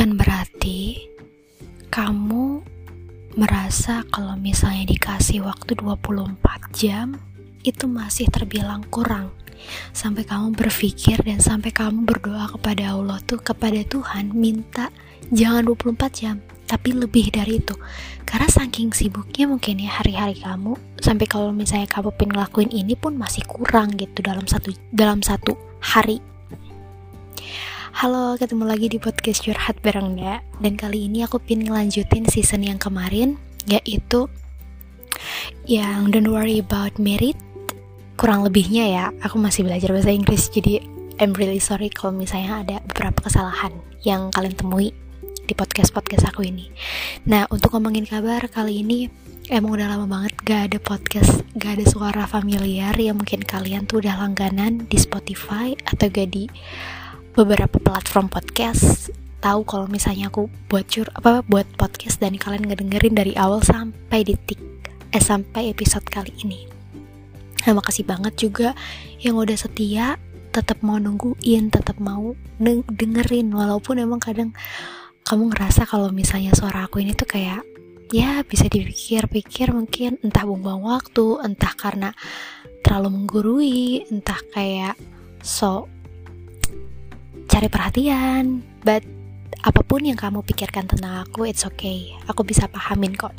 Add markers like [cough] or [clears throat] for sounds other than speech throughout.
bukan berarti kamu merasa kalau misalnya dikasih waktu 24 jam itu masih terbilang kurang. Sampai kamu berpikir dan sampai kamu berdoa kepada Allah tuh kepada Tuhan minta jangan 24 jam tapi lebih dari itu. Karena saking sibuknya mungkin ya hari-hari kamu sampai kalau misalnya kamu pengen ngelakuin ini pun masih kurang gitu dalam satu dalam satu hari Halo, ketemu lagi di podcast curhat bareng ya Dan kali ini aku pengen ngelanjutin season yang kemarin Yaitu Yang Don't Worry About Merit. Kurang lebihnya ya Aku masih belajar bahasa Inggris Jadi I'm really sorry kalau misalnya ada beberapa kesalahan Yang kalian temui di podcast-podcast aku ini. Nah, untuk ngomongin kabar kali ini Emang udah lama banget gak ada podcast Gak ada suara familiar Yang mungkin kalian tuh udah langganan di Spotify Atau gak di beberapa platform podcast tahu kalau misalnya aku buat cur apa buat podcast dan kalian ngedengerin dari awal sampai detik eh sampai episode kali ini. Nah, makasih banget juga yang udah setia, tetap mau nungguin, tetap mau dengerin walaupun emang kadang kamu ngerasa kalau misalnya suara aku ini tuh kayak ya bisa dipikir-pikir mungkin entah buang-buang waktu, entah karena terlalu menggurui, entah kayak so cari perhatian but apa pun yang kamu pikirkan tentang aku it's okay. Aku bisa pahamin kok.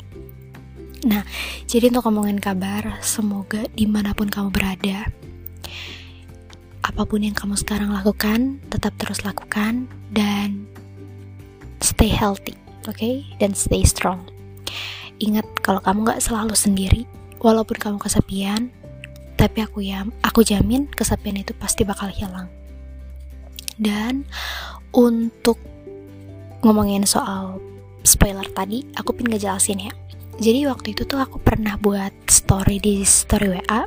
Nah jadi untuk ngomongin kabar semoga di mana pun kamu berada apa pun yang kamu sekarang lakukan tetap terus lakukan dan stay healthy oke okay? dan stay strong. Ingat kalau kamu gak selalu sendiri walaupun kamu kesepian tapi aku ya aku jamin kesepian itu pasti bakal hilang dan untuk ngomongin soal spoiler tadi aku pin ngejelasin ya. Jadi waktu itu tuh aku pernah buat story di story WA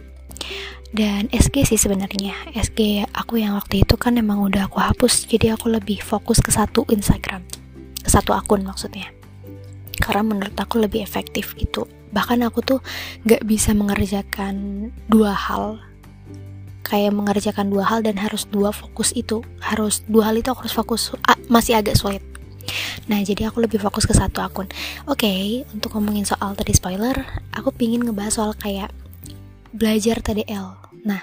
dan SG sih sebenarnya. SG aku yang waktu itu kan emang udah aku hapus. Jadi aku lebih fokus ke satu Instagram. Ke satu akun maksudnya. Karena menurut aku lebih efektif gitu. Bahkan aku tuh gak bisa mengerjakan dua hal kayak mengerjakan dua hal dan harus dua fokus itu harus dua hal itu aku harus fokus ah, masih agak sulit. Nah jadi aku lebih fokus ke satu akun. Oke okay, untuk ngomongin soal tadi spoiler aku pingin ngebahas soal kayak belajar TDL nah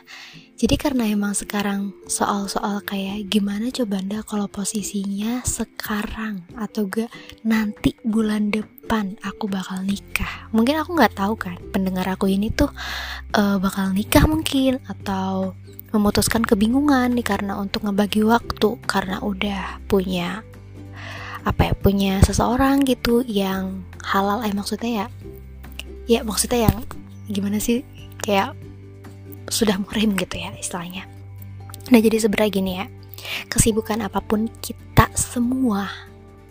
jadi karena emang sekarang soal-soal kayak gimana coba anda kalau posisinya sekarang atau gak nanti bulan depan aku bakal nikah. Mungkin aku nggak tahu kan pendengar aku ini tuh uh, bakal nikah mungkin atau memutuskan kebingungan nih karena untuk ngebagi waktu karena udah punya apa ya punya seseorang gitu yang halal eh maksudnya ya ya maksudnya yang gimana sih kayak sudah muhrim gitu ya istilahnya nah jadi sebenarnya gini ya kesibukan apa pun kita semua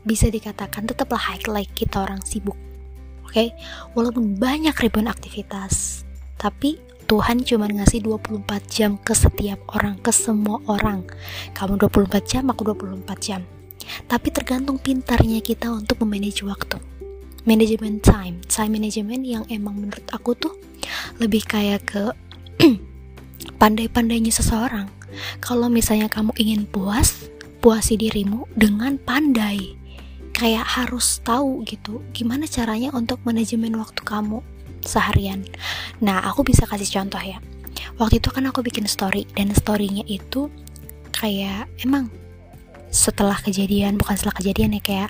bisa dikatakan tetaplah highlight kita orang sibuk oke okay? walaupun banyak ribuan aktivitas tapi Tuhan cuma ngasih 24 jam ke setiap orang, ke semua orang. Kamu 24 jam, aku 24 jam. Tapi tergantung pintarnya kita untuk memanage waktu. Manajemen time, time management yang emang menurut aku tuh lebih kayak ke [clears throat] pandai-pandainya seseorang. Kalau misalnya kamu ingin puas, puasi dirimu dengan pandai. Kayak harus tahu gitu, gimana caranya untuk manajemen waktu kamu seharian. Nah, aku bisa kasih contoh ya. Waktu itu kan aku bikin story dan storynya itu kayak emang setelah kejadian bukan setelah kejadian ya kayak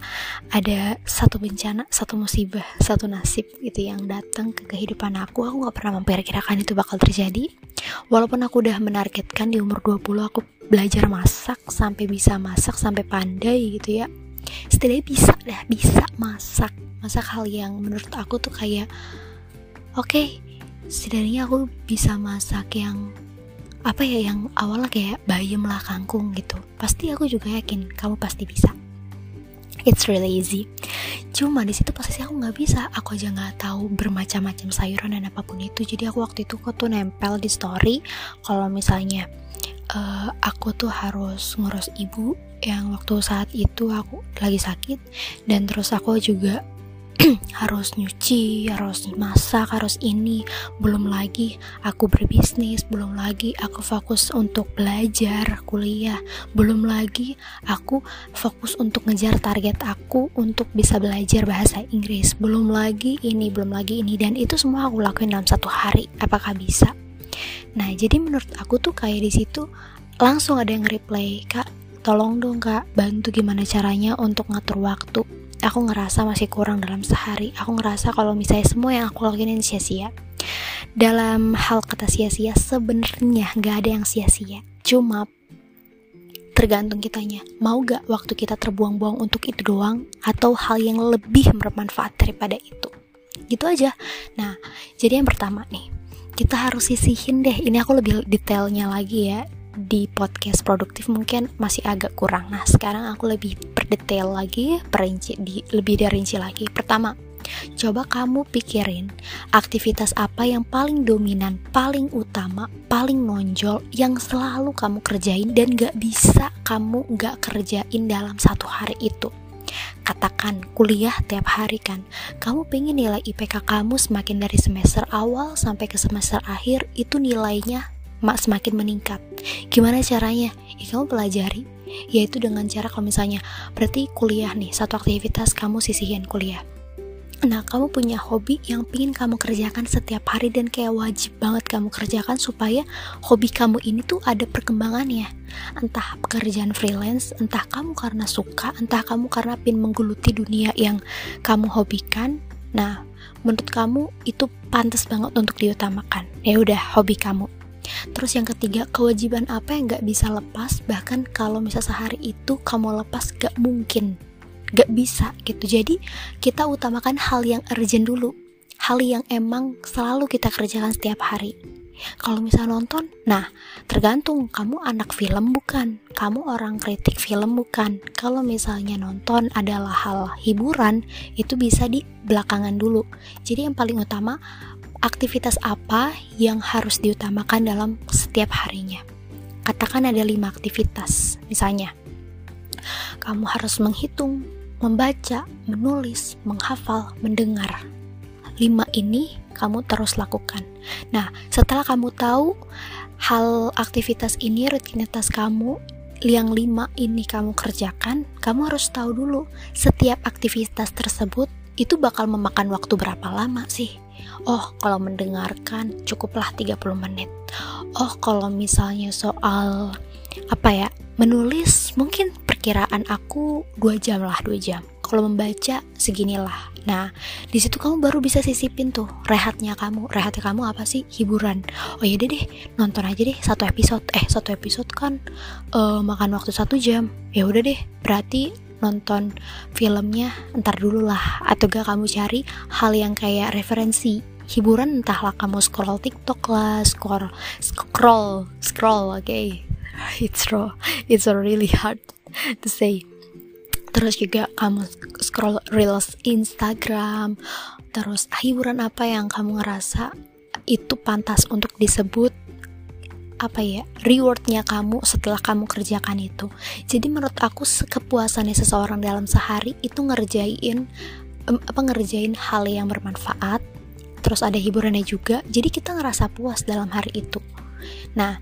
ada satu bencana satu musibah satu nasib gitu yang datang ke kehidupan aku aku gak pernah memperkirakan itu bakal terjadi walaupun aku udah menargetkan di umur 20 aku belajar masak sampai bisa masak sampai pandai gitu ya. Setidaknya bisa dah bisa masak. Masak hal yang menurut aku tuh kayak oke okay, setidaknya aku bisa masak yang apa ya yang awalnya kayak bayam lah kangkung gitu. Pasti aku juga yakin kamu pasti bisa. It's really easy cuma di situ posisi aku nggak bisa. Aku aja nggak tahu bermacam-macam sayuran dan apa pun itu. Jadi aku waktu itu kok tuh nempel di story kalau misalnya uh, aku tuh harus ngurus ibu yang waktu saat itu aku lagi sakit dan terus aku juga [clears throat] harus nyuci, harus masak, harus ini. Belum lagi aku berbisnis, belum lagi aku fokus untuk belajar, kuliah. Belum lagi aku fokus untuk ngejar target aku untuk bisa belajar bahasa Inggris. Belum lagi ini, belum lagi ini dan itu semua aku lakuin dalam satu hari. Apakah bisa? Nah, jadi menurut aku tuh kayak di situ langsung ada yang reply, "Kak, tolong dong Kak, bantu gimana caranya untuk ngatur waktu." Aku ngerasa masih kurang dalam sehari. Aku ngerasa kalau misalnya semua yang aku lakuin ini sia-sia. Dalam hal kata sia-sia sebenarnya nggak ada yang sia-sia. Cuma tergantung kitanya. Mau gak waktu kita terbuang-buang untuk itu doang? Atau hal yang lebih bermanfaat daripada itu? Gitu aja. Nah jadi yang pertama nih. Kita harus sisihin deh. Ini aku lebih detailnya lagi ya di podcast produktif mungkin masih agak kurang. Nah, sekarang aku lebih berdetail lagi, perinci di lebih rinci lagi. Pertama, coba kamu pikirin aktivitas apa yang paling dominan, paling utama, paling nonjol yang selalu kamu kerjain dan gak bisa kamu gak kerjain dalam satu hari itu. Katakan kuliah tiap hari kan Kamu pengen nilai IPK kamu semakin dari semester awal sampai ke semester akhir Itu nilainya mak semakin meningkat. Gimana caranya? Ya kamu pelajari, yaitu dengan cara kalau misalnya berarti kuliah nih, satu aktivitas kamu sisihin kuliah. Nah, kamu punya hobi yang pingin kamu kerjakan setiap hari dan kayak wajib banget kamu kerjakan supaya hobi kamu ini tuh ada perkembangannya. Entah pekerjaan freelance, entah kamu karena suka, entah kamu karena pin menggeluti dunia yang kamu hobikan. Nah, menurut kamu itu pantas banget untuk diutamakan. Ya udah, hobi kamu Terus yang ketiga, kewajiban apa yang gak bisa lepas, bahkan kalau misal sehari itu kamu lepas gak mungkin, gak bisa gitu. Jadi kita utamakan hal yang urgent dulu, hal yang emang selalu kita kerjakan setiap hari. Kalau misal nonton, nah tergantung kamu anak film bukan, kamu orang kritik film bukan. Kalau misalnya nonton adalah hal hiburan, itu bisa di belakangan dulu. Jadi yang paling utama aktivitas apa yang harus diutamakan dalam setiap harinya. Katakan ada lima aktivitas, misalnya kamu harus menghitung, membaca, menulis, menghafal, mendengar. Lima ini kamu terus lakukan. Nah, setelah kamu tahu hal aktivitas ini, rutinitas kamu yang lima ini kamu kerjakan, kamu harus tahu dulu setiap aktivitas tersebut itu bakal memakan waktu berapa lama sih? Oh, kalau mendengarkan cukuplah 30 menit. Oh, kalau misalnya soal apa ya? Menulis mungkin perkiraan aku 2 jam lah, 2 jam. Kalau membaca seginilah. Nah, di situ kamu baru bisa sisipin tuh rehatnya kamu. Rehatnya kamu apa sih? Hiburan. Oh iya deh, nonton aja deh satu episode. Eh, satu episode kan uh, makan waktu satu jam. Ya udah deh, berarti nonton filmnya ntar dulu lah. Atau gak kamu cari hal yang kayak referensi hiburan entahlah kamu scroll TikTok lah scroll scroll scroll oke. Okay? [laughs] it's raw it's really hard to say. Terus juga kamu scroll reels Instagram. Terus hiburan apa yang kamu ngerasa itu pantas untuk disebut apa ya rewardnya kamu setelah kamu kerjakan itu. Jadi menurut aku kepuasannya seseorang dalam sehari itu ngerjain apa ngerjain hal yang bermanfaat terus ada hiburannya juga jadi kita ngerasa puas dalam hari itu. Nah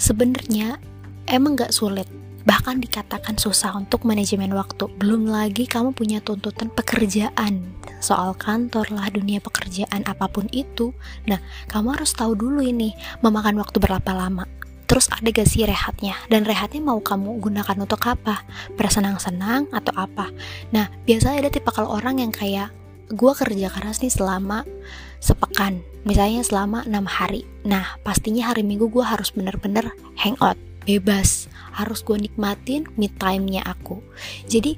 sebenarnya emang gak sulit. Bahkan dikatakan susah untuk manajemen waktu. Belum lagi kamu punya tuntutan pekerjaan, soal kantor lah, dunia pekerjaan apa pun itu. Nah, kamu harus tahu dulu ini memakan waktu berapa lama. Terus ada gak sih rehatnya? Dan rehatnya mau kamu gunakan untuk apa? Bersenang-senang atau apa? Nah, biasanya ada tipe kalau orang yang kayak gue kerja keras nih selama sepekan, misalnya selama enam hari. Nah, pastinya hari Minggu gue harus bener-bener hangout bebas harus gue nikmatin me time-nya aku jadi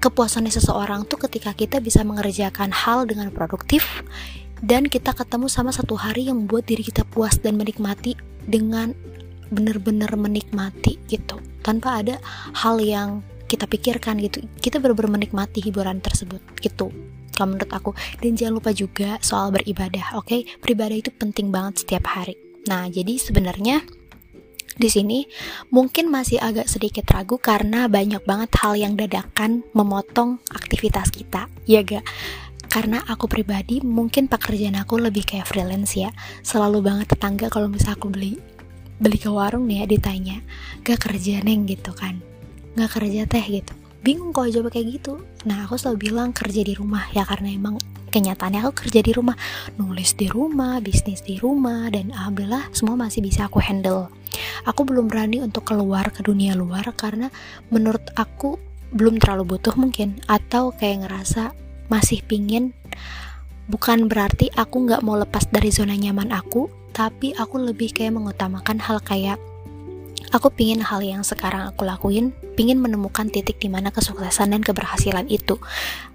kepuasannya seseorang tuh ketika kita bisa mengerjakan hal dengan produktif dan kita ketemu sama satu hari yang membuat diri kita puas dan menikmati dengan benar-benar menikmati gitu. Tanpa ada hal yang kita pikirkan gitu. Kita benar-benar menikmati hiburan tersebut gitu. Kalau menurut aku. Dan jangan lupa juga soal beribadah oke? Okay? beribadah itu penting banget setiap hari. Nah jadi sebenarnya di sini mungkin masih agak sedikit ragu karena banyak banget hal yang dadakan memotong aktivitas kita, ya gak? Karena aku pribadi mungkin pekerjaan aku lebih kayak freelance ya, selalu banget tetangga kalau misal aku beli beli ke warung nih ya ditanya, gak kerja neng gitu kan, gak kerja teh gitu. Bingung kalau jawab kayak gitu. Nah aku selalu bilang kerja di rumah ya karena emang kenyataannya aku kerja di rumah, nulis di rumah, bisnis di rumah, dan alhamdulillah semua masih bisa aku handle. Aku belum berani untuk keluar ke dunia luar karena menurut aku belum terlalu butuh mungkin atau kayak ngerasa masih pingin. Bukan berarti aku nggak mau lepas dari zona nyaman aku tapi aku lebih kayak mengutamakan hal kayak Aku pingin hal yang sekarang aku lakuin, pingin menemukan titik di mana kesuksesan dan keberhasilan itu.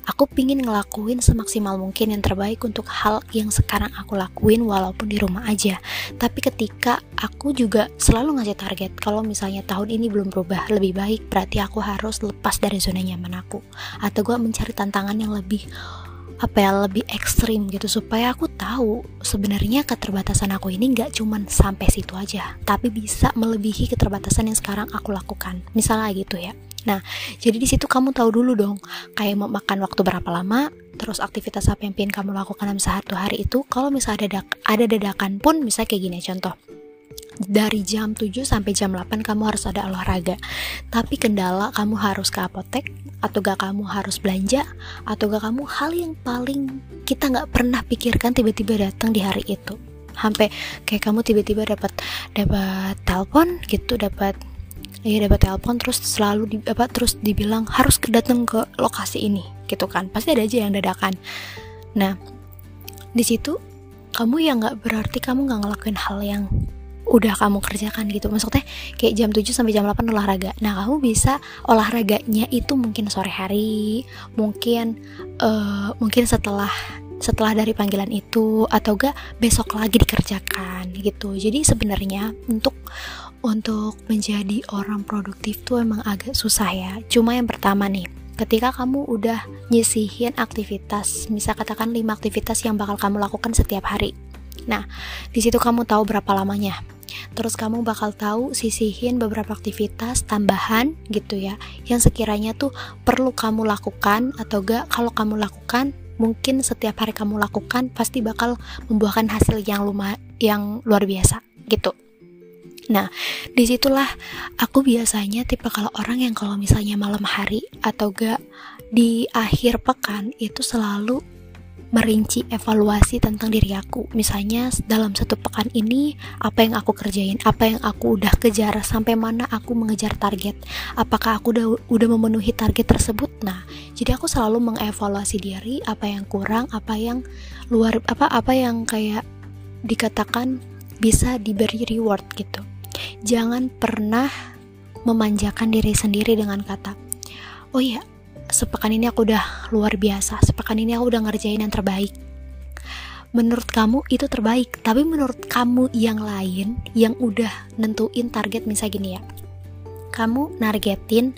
Aku pingin ngelakuin semaksimal mungkin yang terbaik untuk hal yang sekarang aku lakuin walaupun di rumah aja. Tapi ketika aku juga selalu ngasih target, kalau misalnya tahun ini belum berubah lebih baik, berarti aku harus lepas dari zona nyaman aku. Atau gue mencari tantangan yang lebih apa ya lebih ekstrim gitu supaya aku tahu sebenarnya keterbatasan aku ini nggak cuman sampai situ aja tapi bisa melebihi keterbatasan yang sekarang aku lakukan. Misalnya gitu ya. Nah jadi di situ kamu tahu dulu dong kayak mau makan waktu berapa lama terus aktivitas apa yang pengen kamu lakukan dalam sehari hari itu kalau misalnya ada ada dadakan pun bisa kayak gini contoh dari jam 7 sampai jam 8 kamu harus ada olahraga. Tapi kendala kamu harus ke apotek atau gak kamu harus belanja atau gak kamu hal yang paling kita nggak pernah pikirkan tiba-tiba datang di hari itu. Sampai kayak kamu tiba-tiba dapat dapat telepon gitu dapat ya dapat telepon terus selalu di, apa terus dibilang harus datang ke lokasi ini gitu kan. Pasti ada aja yang dadakan. Nah di situ kamu yang nggak berarti kamu nggak ngelakuin hal yang udah kamu kerjakan gitu. Maksudnya kayak jam 7 sampai jam 8 olahraga. Nah kamu bisa olahraganya itu mungkin sore hari mungkin uh, mungkin setelah setelah dari panggilan itu atau gak besok lagi dikerjakan gitu. Jadi sebenarnya untuk untuk menjadi orang produktif tuh emang agak susah ya. Cuma yang pertama nih ketika kamu udah nyisihin aktivitas misal katakan 5 aktivitas yang bakal kamu lakukan setiap hari. Nah, di situ kamu tahu berapa lamanya. Terus kamu bakal tahu sisihin beberapa aktivitas tambahan gitu ya yang sekiranya tuh perlu kamu lakukan atau gak kalau kamu lakukan mungkin setiap hari kamu lakukan pasti bakal membuahkan hasil yang luma yang luar biasa gitu. Nah, di situlah aku biasanya tipe kalau orang yang kalau misalnya malam hari atau gak di akhir pekan itu selalu merinci evaluasi tentang diri aku. Misalnya dalam satu pekan ini apa yang aku kerjain, apa yang aku udah kejar, sampai mana aku mengejar target. Apakah aku udah udah memenuhi target tersebut? Nah, jadi aku selalu mengevaluasi diri apa yang kurang, apa yang luar apa apa yang kayak dikatakan bisa diberi reward gitu. Jangan pernah memanjakan diri sendiri dengan kata, "Oh iya, sepekan ini aku udah luar biasa. Sepekan ini aku udah ngerjain yang terbaik. Menurut kamu itu terbaik tapi menurut kamu yang lain yang udah nentuin target misalnya gini ya. Kamu nargetin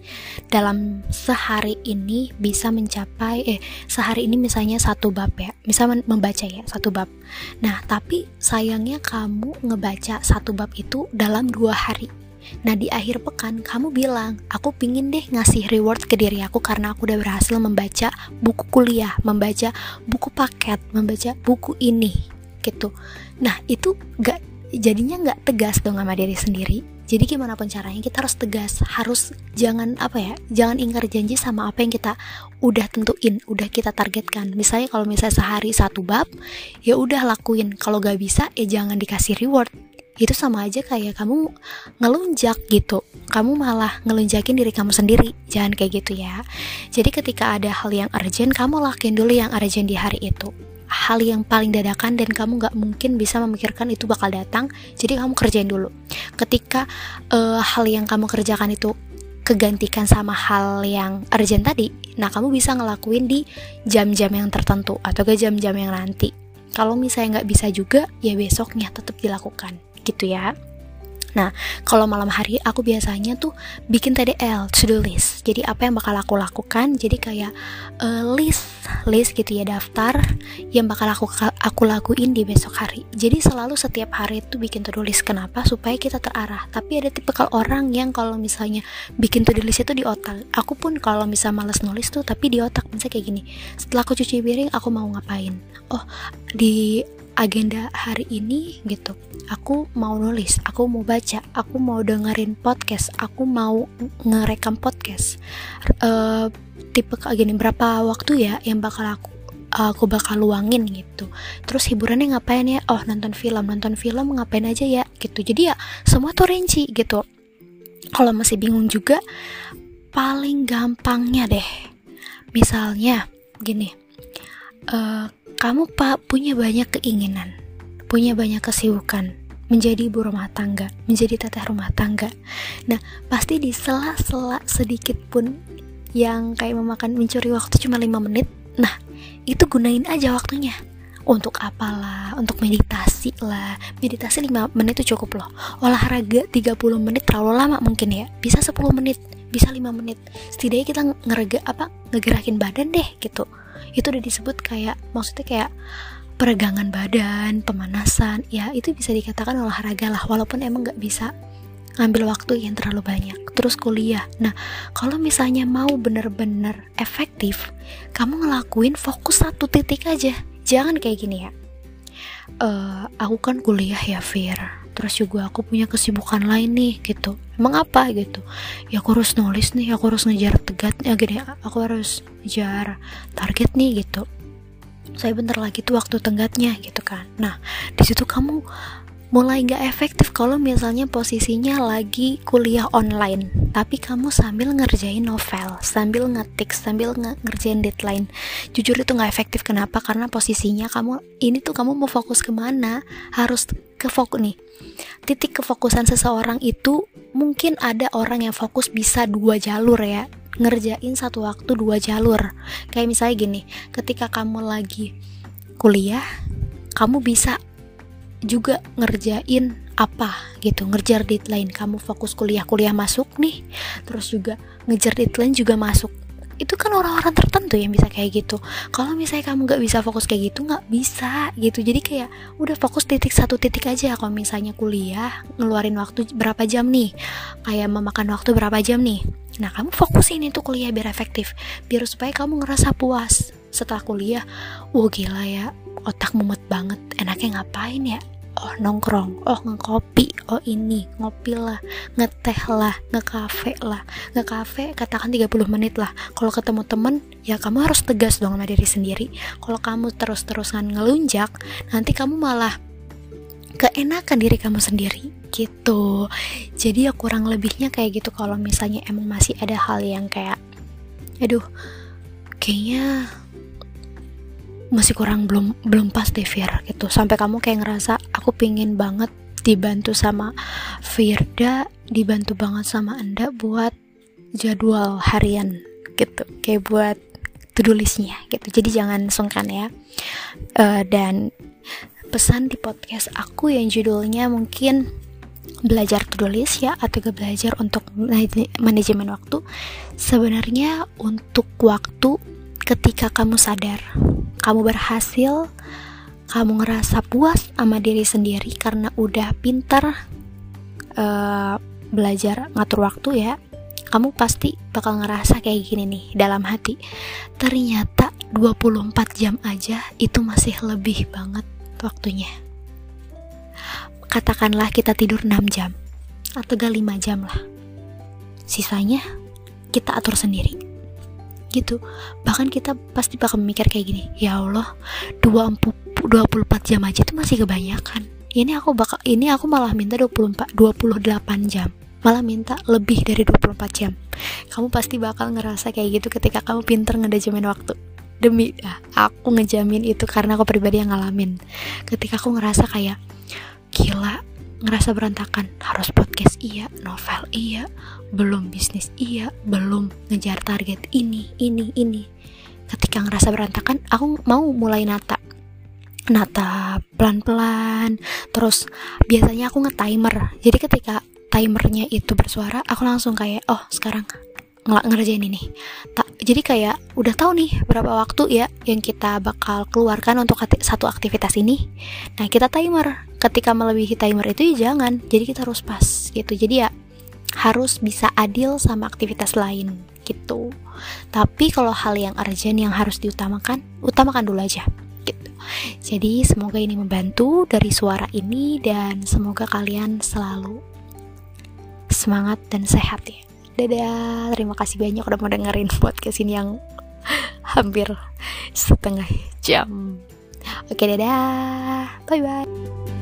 dalam sehari ini bisa mencapai eh sehari ini misalnya satu bab ya. Bisa membaca ya satu bab. Nah tapi sayangnya kamu ngebaca satu bab itu dalam dua hari Nah di akhir pekan kamu bilang, aku pingin deh ngasih reward ke diri aku karena aku udah berhasil membaca buku kuliah, membaca buku paket, membaca buku ini gitu. Nah itu gak jadinya gak tegas dong sama diri sendiri. Jadi gimana pun caranya kita harus tegas, harus jangan apa ya, jangan ingkar janji sama apa yang kita udah tentuin, udah kita targetkan. Misalnya kalau misalnya sehari satu bab, ya udah lakuin. Kalau gak bisa, ya jangan dikasih reward itu sama aja kayak kamu ngelunjak gitu. Kamu malah ngelunjakin diri kamu sendiri. Jangan kayak gitu ya. Jadi ketika ada hal yang urgent kamu lakuin dulu yang urgent di hari itu. Hal yang paling dadakan dan kamu gak mungkin bisa memikirkan itu bakal datang jadi kamu kerjain dulu. Ketika uh, hal yang kamu kerjakan itu kegantikan sama hal yang urgent tadi nah kamu bisa ngelakuin di jam-jam yang tertentu atau ke jam-jam yang nanti. Kalau misalnya nggak bisa juga ya besoknya tetap dilakukan gitu ya. Nah, kalau malam hari aku biasanya tuh bikin TDL, to-do list. Jadi apa yang bakal aku lakukan? Jadi kayak uh, list, list gitu ya daftar yang bakal aku aku lakuin di besok hari. Jadi selalu setiap hari itu bikin to-do list. Kenapa? Supaya kita terarah. Tapi ada tipe kalau orang yang kalau misalnya bikin to-do list itu di otak. Aku pun kalau misal males nulis tuh tapi di otak misalnya kayak gini. Setelah aku cuci piring, aku mau ngapain? Oh, di agenda hari ini gitu. Aku mau nulis aku mau baca aku mau dengerin podcast aku mau ngerekam podcast. Uh, tipe gini berapa waktu ya yang bakal aku aku bakal luangin gitu. Terus hiburannya ngapain ya? Oh nonton film nonton film ngapain aja ya? Gitu. Jadi ya semua tuh rinci gitu. Kalau masih bingung juga paling gampangnya deh. Misalnya gini uh, kamu pak punya banyak keinginan, punya banyak kesibukan, menjadi ibu rumah tangga, menjadi teteh rumah tangga. Nah, pasti di sela-sela sedikit pun yang kayak memakan mencuri waktu cuma 5 menit. Nah, itu gunain aja waktunya. Untuk apalah, untuk meditasi lah. Meditasi 5 menit itu cukup loh. Olahraga 30 menit terlalu lama mungkin ya. Bisa 10 menit, bisa 5 menit. Setidaknya kita ngerega apa? ngegerakin badan deh gitu itu udah disebut kayak maksudnya kayak peregangan badan, pemanasan, ya itu bisa dikatakan olahraga lah walaupun emang nggak bisa ngambil waktu yang terlalu banyak. Terus kuliah. Nah, kalau misalnya mau bener-bener efektif, kamu ngelakuin fokus satu titik aja. Jangan kayak gini ya. Uh, aku kan kuliah ya, Fir. Terus juga aku punya kesibukan lain nih, gitu. Emang apa gitu? Ya aku harus nulis nih, aku harus ngejar tegatnya gini. Aku harus ngejar target nih gitu saya bentar lagi tuh waktu tenggatnya gitu kan nah di situ kamu mulai nggak efektif kalau misalnya posisinya lagi kuliah online tapi kamu sambil ngerjain novel sambil ngetik sambil nge ngerjain deadline jujur itu nggak efektif kenapa karena posisinya kamu ini tuh kamu mau fokus ke mana harus ke fokus nih titik kefokusan seseorang itu mungkin ada orang yang fokus bisa dua jalur ya. Ngerjain satu waktu dua jalur. Kayak misalnya gini ketika kamu lagi kuliah kamu bisa juga ngerjain apa gitu ngejar deadline. Kamu fokus kuliah kuliah masuk nih. Terus juga ngejar deadline juga masuk itu kan orang-orang tertentu yang bisa kayak gitu. Kalau misalnya kamu nggak bisa fokus kayak gitu nggak bisa gitu. Jadi kayak udah fokus titik satu titik aja. Kalau misalnya kuliah ngeluarin waktu berapa jam nih? Kayak memakan waktu berapa jam nih? Nah kamu fokusin itu kuliah biar efektif. Biar supaya kamu ngerasa puas. Setelah kuliah wah gila ya otak mumet banget. Enaknya ngapain ya oh nongkrong. Oh ngekopi. Oh ini. Ngopi lah. Ngeteh lah. Ngekafe lah. Ngekafe katakan 30 menit lah. Kalau ketemu temen ya kamu harus tegas dong sama diri sendiri. Kalau kamu terus-terusan ngelunjak nanti kamu malah keenakan diri kamu sendiri. Gitu. Jadi ya kurang lebihnya kayak gitu kalau misalnya emang masih ada hal yang kayak aduh kayaknya masih kurang belum belum pas deh Fir gitu. Sampai kamu kayak ngerasa aku pingin banget dibantu sama Firda dibantu banget sama anda buat jadwal harian gitu kayak buat to-do listnya gitu. Jadi jangan sungkan ya. Uh, dan pesan di podcast aku yang judulnya mungkin belajar to-do list ya atau juga belajar untuk manajemen waktu sebenarnya untuk waktu ketika kamu sadar kamu berhasil, kamu ngerasa puas sama diri sendiri karena udah pintar uh, belajar ngatur waktu ya, kamu pasti bakal ngerasa kayak gini nih dalam hati. Ternyata 24 jam aja itu masih lebih banget waktunya. Katakanlah kita tidur 6 jam atau gak 5 jam lah. Sisanya kita atur sendiri gitu bahkan kita pasti bakal mikir kayak gini ya Allah 20, 24 jam aja itu masih kebanyakan. Ini aku bakal ini aku malah minta 24 28 jam. Malah minta lebih dari 24 jam. Kamu pasti bakal ngerasa kayak gitu ketika kamu pinter ngedajamin waktu. Demi dah aku ngejamin itu karena aku pribadi yang ngalamin. Ketika aku ngerasa kayak gila ngerasa berantakan. Harus podcast iya novel iya belum bisnis iya belum ngejar target ini ini ini. Ketika ngerasa berantakan aku mau mulai nata nata pelan-pelan. Terus biasanya aku nge-timer. Jadi ketika timernya itu bersuara aku langsung kayak oh sekarang nggak ngerjain ini. Tak jadi kayak udah tahu nih berapa waktu ya yang kita bakal keluarkan untuk satu aktivitas ini. Nah kita timer. Ketika melebihi timer itu ya jangan. Jadi kita harus pas gitu. Jadi ya harus bisa adil sama aktivitas lain gitu. Tapi kalau hal yang urgent yang harus diutamakan utamakan dulu aja jadi semoga ini membantu dari suara ini dan semoga kalian selalu semangat dan sehat ya. Dadah terima kasih banyak udah mau dengerin [laughs] podcast ini yang [laughs] hampir setengah jam. Oke dadah. Bye bye